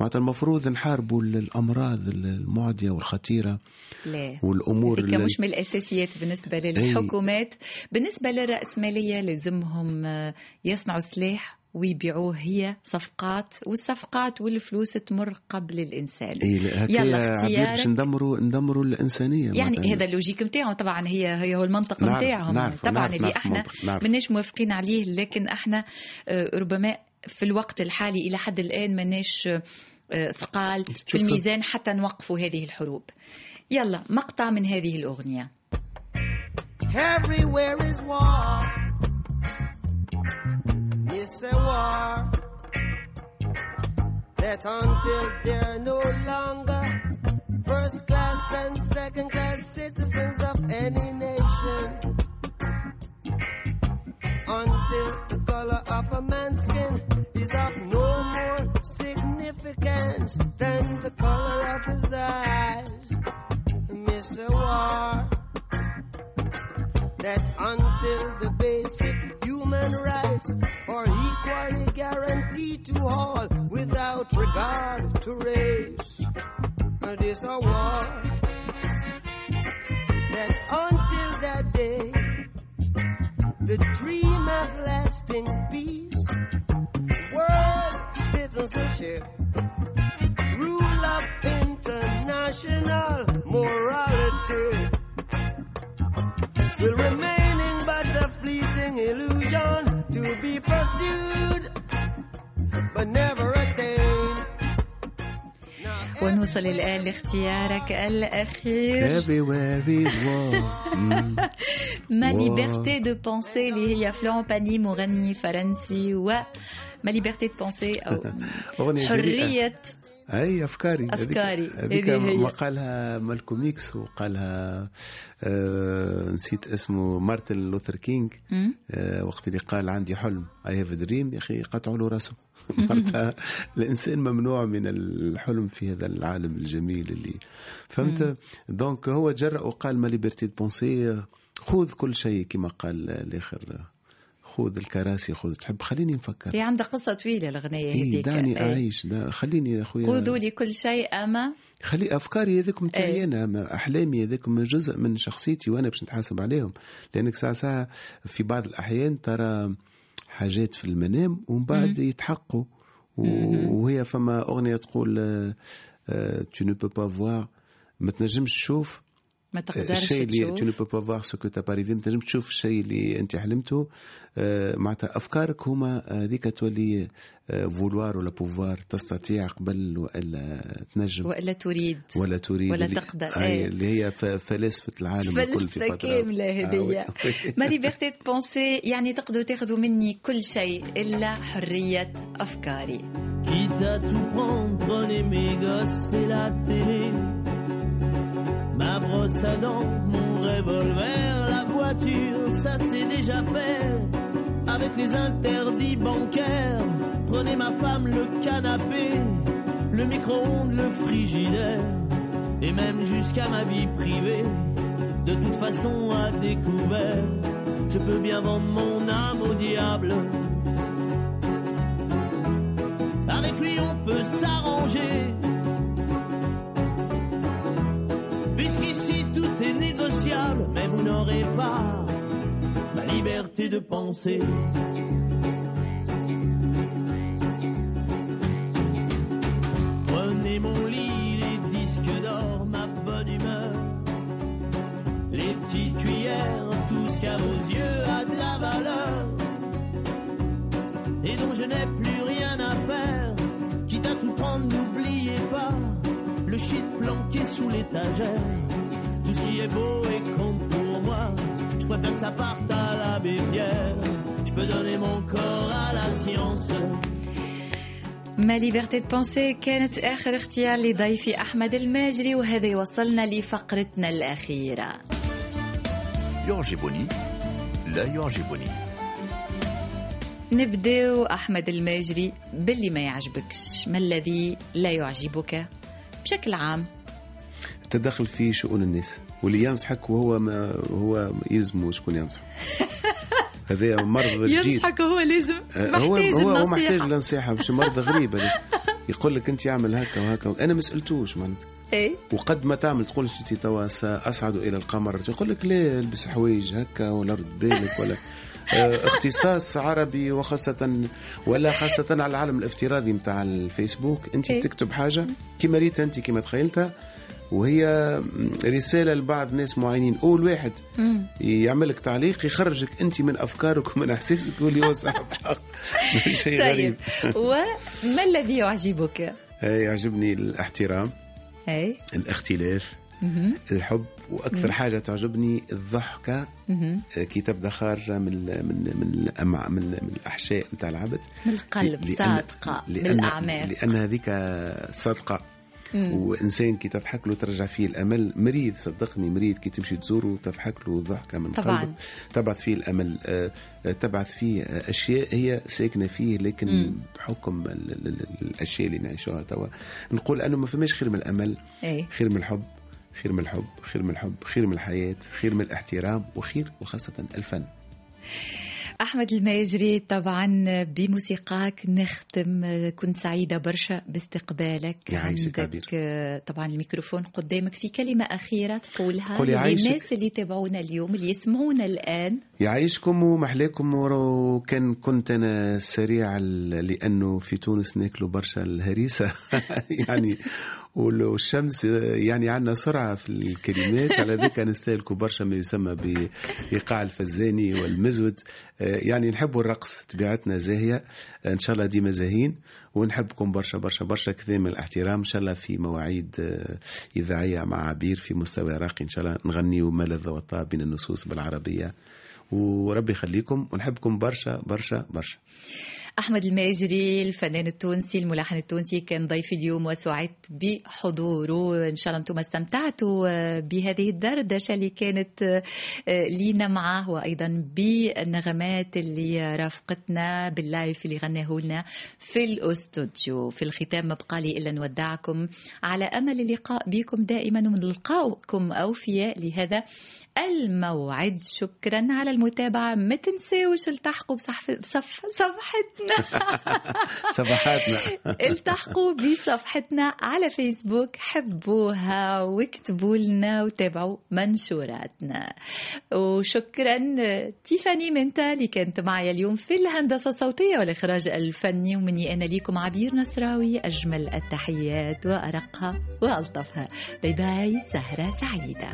معناتها المفروض نحاربوا الأمراض المعدية والخطيرة لا. والأمور هذيك ال- مش من الأساسيات بالنسبة للحكومات. بالنسبة للراسماليه لازمهم آه، يصنعوا سلاح ويبيعوه هي صفقات والصفقات والفلوس تمر قبل الإنسان. هكا يلا عبيد باش ندمروا ندمروا الإنسانية يعني. هذا ال logique نتاعهم طبعا هي هي هو المنطق نتاعهم. طبعا نعرف- اللي نعرف إحنا. ماناش موافقين عليه لكن إحنا آه، ربما في الوقت الحالي إلى حد الان ماناش آه، ثقال في الميزان حتى نوقفوا هذه الحروب يلا مقطع من هذه الاغنيه Everywhere is war. It's a war that until they're no longer first class and second class citizens of any nation, until the color of a man's skin is of no more significance than the color of his eyes. Miss a war that until the basic human rights are equally guaranteed to all without regard to race. And it's a war that until that day, the dream of lasting peace, world citizenship, rule of international morality will remaining but a fleeting illusion to be pursued but never attained. Now, ونوصل الان لاختيارك الأخير Everywhere is war مم. ma واو. liberté de penser اللي هي Florent Pagny مغني فرنسي و ma liberté de penser أو أغنية جريئة. حريه أي أفكاري أفكاري. هذيك هذه هي. ما قالها مالكوم إكس وقالها آه نسيت اسمه مارتن لوثر كينج. آه وقت اللي قال عندي حلم I have dream يا أخي قطعوا له راسه معناتها الإنسان ممنوع من الحلم في هذا العالم الجميل اللي فهمت donc هو جرأ وقال ma liberté de penser خذ كل شيء كما قال الآخر خذ الكراسي خذ تحب خليني نفكر. هي عندها قصة طويلة الأغنية إيه هذيك. دعني إيه. أعيش لا خليني يا أخويا. خذوا لي كل شيء أما؟ خلي أفكاري هذيك نتاعي إيه. أنا أحلامي هذيك من جزء من شخصيتي وأنا باش نتحاسب عليهم. لأنك ساعة ساعة في بعض الأحيان ترى حاجات في المنام ومن بعد يتحققوا و- وهي فما أغنية تقول tu ne peux pas voir ما تنجمش تشوف ما تقدرش الشيء اللي tu ne peux pas voir ce que t'as pas rêvé ما تنجمش تشوف الشيء اللي انت حلمته آه، معناتها أفكارك هما هذيك تولي vouloir ولا pouvoir تستطيع قبل وإلا تنجم. وإلا تريد. ولا تريد. ولا اللي- تقدر، أي إيه. اللي هي ف- فلاسفه العالم فلسفة كاملة آه، وي. ما liberté de penser يعني تقدروا تاخذوا مني كل شيء إلا حرية أفكاري. Quitte à tout prendre, prenez mes gosses et la télé. Ma brosse à dents, mon revolver, la voiture, ça c'est déjà fait. Avec les interdits bancaires, prenez ma femme, le canapé, le micro-ondes, le frigidaire, et même jusqu'à ma vie privée. De toute façon, à découvert, je peux bien vendre mon âme au diable. Avec lui on peut s'arranger. Négociable, mais vous n'aurez pas ma liberté de penser. Prenez mon lit, les disques d'or, ma bonne humeur. Les petites cuillères, tout ce qu'à vos yeux a de la valeur et dont je n'ai plus rien à faire. Quitte à tout prendre, n'oubliez pas le shit planqué sous l'étagère. Tout ce qui est beau et compte pour moi, je préfère que ça parte à l'abbé Pierre. Je peux donner mon corps à la science. ما ليبرتي بونسي كانت آخر اختيار لضيفي أحمد الماجري وهذا يوصلنا لفقرتنا الأخيرة يعجبني لا يعجبني نبداو أحمد الماجري باللي ما يعجبكش ما الذي لا يعجبك بشكل عام التدخل في شؤون الناس. واللي ينصحك وهو ما هو يلزمه شكون ينصح. هذا مرض جديد. ينصحك هو لازم. آه، هو محتاج هو هو محتاج النصيحة مش مرض غريب. يقول لك أنت اعمل هكا وهكا. أنا ما سألتوش معناتها. إيه؟ وقد ما تعمل تقول جيتي توا ساصعد إلى القمر. يقول لك لا ألبس حوايج هكا ولا رد بالك ولا آه، اختصاص عربي وخاصة ولا خاصة على العالم الافتراضي نتاع الفيسبوك. أنت إيه. تكتب حاجة كما ريت أنت كما تخيلتها. وهي رسالة لبعض ناس معينين. أول واحد مم. يعمل لك تعليق يخرجك أنت من أفكارك ومن أحاسيسك واللي هو صاحب حق شيء غريب. طيب وما الذي يعجبك؟ يعجبني الاحترام. أي. الاختلاف. الحب. وأكثر حاجة تعجبني الضحكة. مهم. آه، كي تبدأ خارجة من من من من, من الأحشاء نتاع العبد من القلب لأن- صادقة لأن بالأعماق لأن هذيك صادقة. مم. وإنسان كي تضحك له ترجع فيه الأمل مريض صدقني مريض كي تمشي تزوره تضحك له ضحكة من طبعاً. قلبك تبعث فيه الأمل آه، آه، تبعث فيه أشياء هي ساكنة فيه لكن مم. بحكم ال- ال- ال- الأشياء اللي نعيشوها توا نقول أنه ما فماش خير من الأمل أي خير من الحب خير من الحب خير من الحب خير من الحياة خير من الاحترام وخير وخاصة الفن أحمد الماجري طبعا بموسيقاك نختم كنت سعيدة برشا باستقبالك. عندك طبعا الميكروفون قدامك في كلمة أخيرة تقولها. للناس اللي يتابعونا اليوم اللي يسمعونا الآن. يعيشكم ومحلاكم وكان كنت أنا سريع لأنه في تونس ناكلوا برشا الهريسة. يعني والشمس يعني عندنا سرعة في الكلمات. على ذلك نستهلكوا برشا ما يسمى بإيقاع الفزاني والمزود. يعني نحبوا الرقص طبيعتنا زاهية. إن شاء الله ديما زاهين ونحبكم برشا برشا برشا. كثير من الاحترام. إن شاء الله في مواعيد آه، إذاعية مع عبير في مستوى راقي. إن شاء الله نغنيوا ما لذ وطاب بين النصوص بالعربية. وربي يخليكم. ونحبكم برشا برشا برشا. أحمد الماجري الفنان التونسي الملحن التونسي كان ضيفي اليوم وسعدت بحضوره. إن شاء الله أنتم استمتعتوا بهذه الدردشة اللي كانت آه، لينا معه وأيضا بالنغمات اللي رافقتنا بال live اللي غناه لنا في الأستوديو. في الختام ما بقى لي إلا نودعكم على أمل اللقاء بكم دائما ونلقاكم أوفياء لهذا الموعد. شكرا على المتابعة. ما تنساوش التحقوا بصحف بصف صفحتنا. صباحاتنا التحقوا بصفحتنا على فيسبوك. حبوها واكتبوا لنا وتابعوا منشوراتنا. وشكرا تيفاني منتا اللي كانت معي اليوم في الهندسة الصوتية والإخراج الفني. ومني أنا ليكم عبير نصراوي. أجمل التحيات وأرقها وألطفها. باي باي. سهرة سعيدة.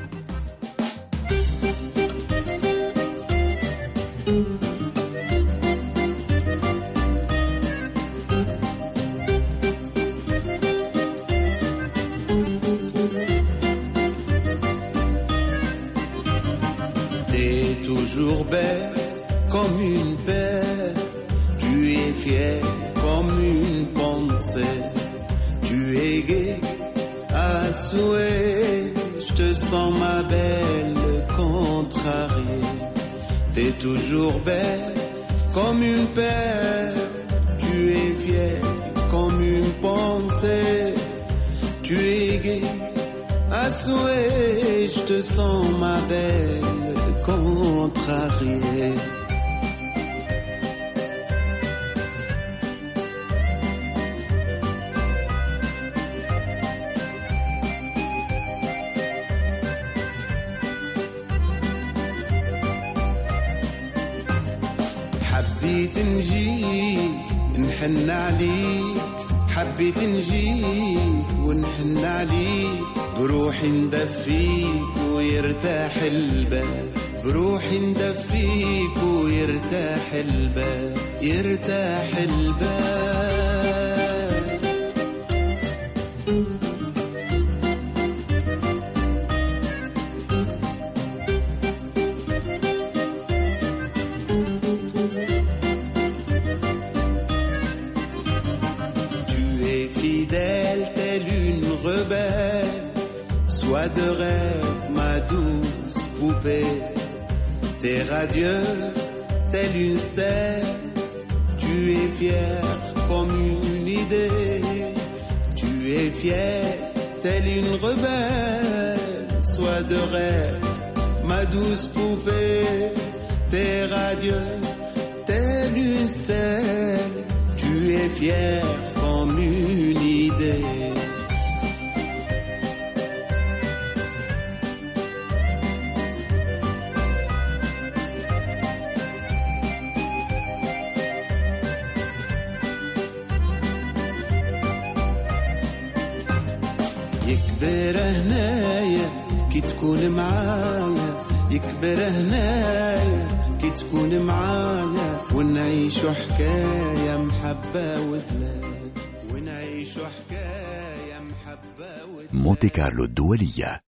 Toujours belle comme une perle. Tu es fière comme une pensée. Tu es gai à souhait. Je te sens ma belle contrariée. T'es toujours belle comme une perle. Tu es fière comme une pensée. Tu es gai à souhait, je te sens ma belle contrariée. حبيت نجيك نحن عليك. حبيت نجيك ونحن عليك. بروحي ندفيك ويرتاح البال بروحي ندفيك ويرتاح البال يرتاح البال T'es radieuse, telle une stèle. Tu es fière comme une idée. Tu es fière, telle une rebelle. Sois de rêve, ma douce poupée. T'es radieuse, telle une stèle. Tu es fière يكبر هنايا كي تكون معايا ونعيشوا حكاية محبة وذلال ونعيشوا حكاية محبة وذلال مونتي كارلو الدولية.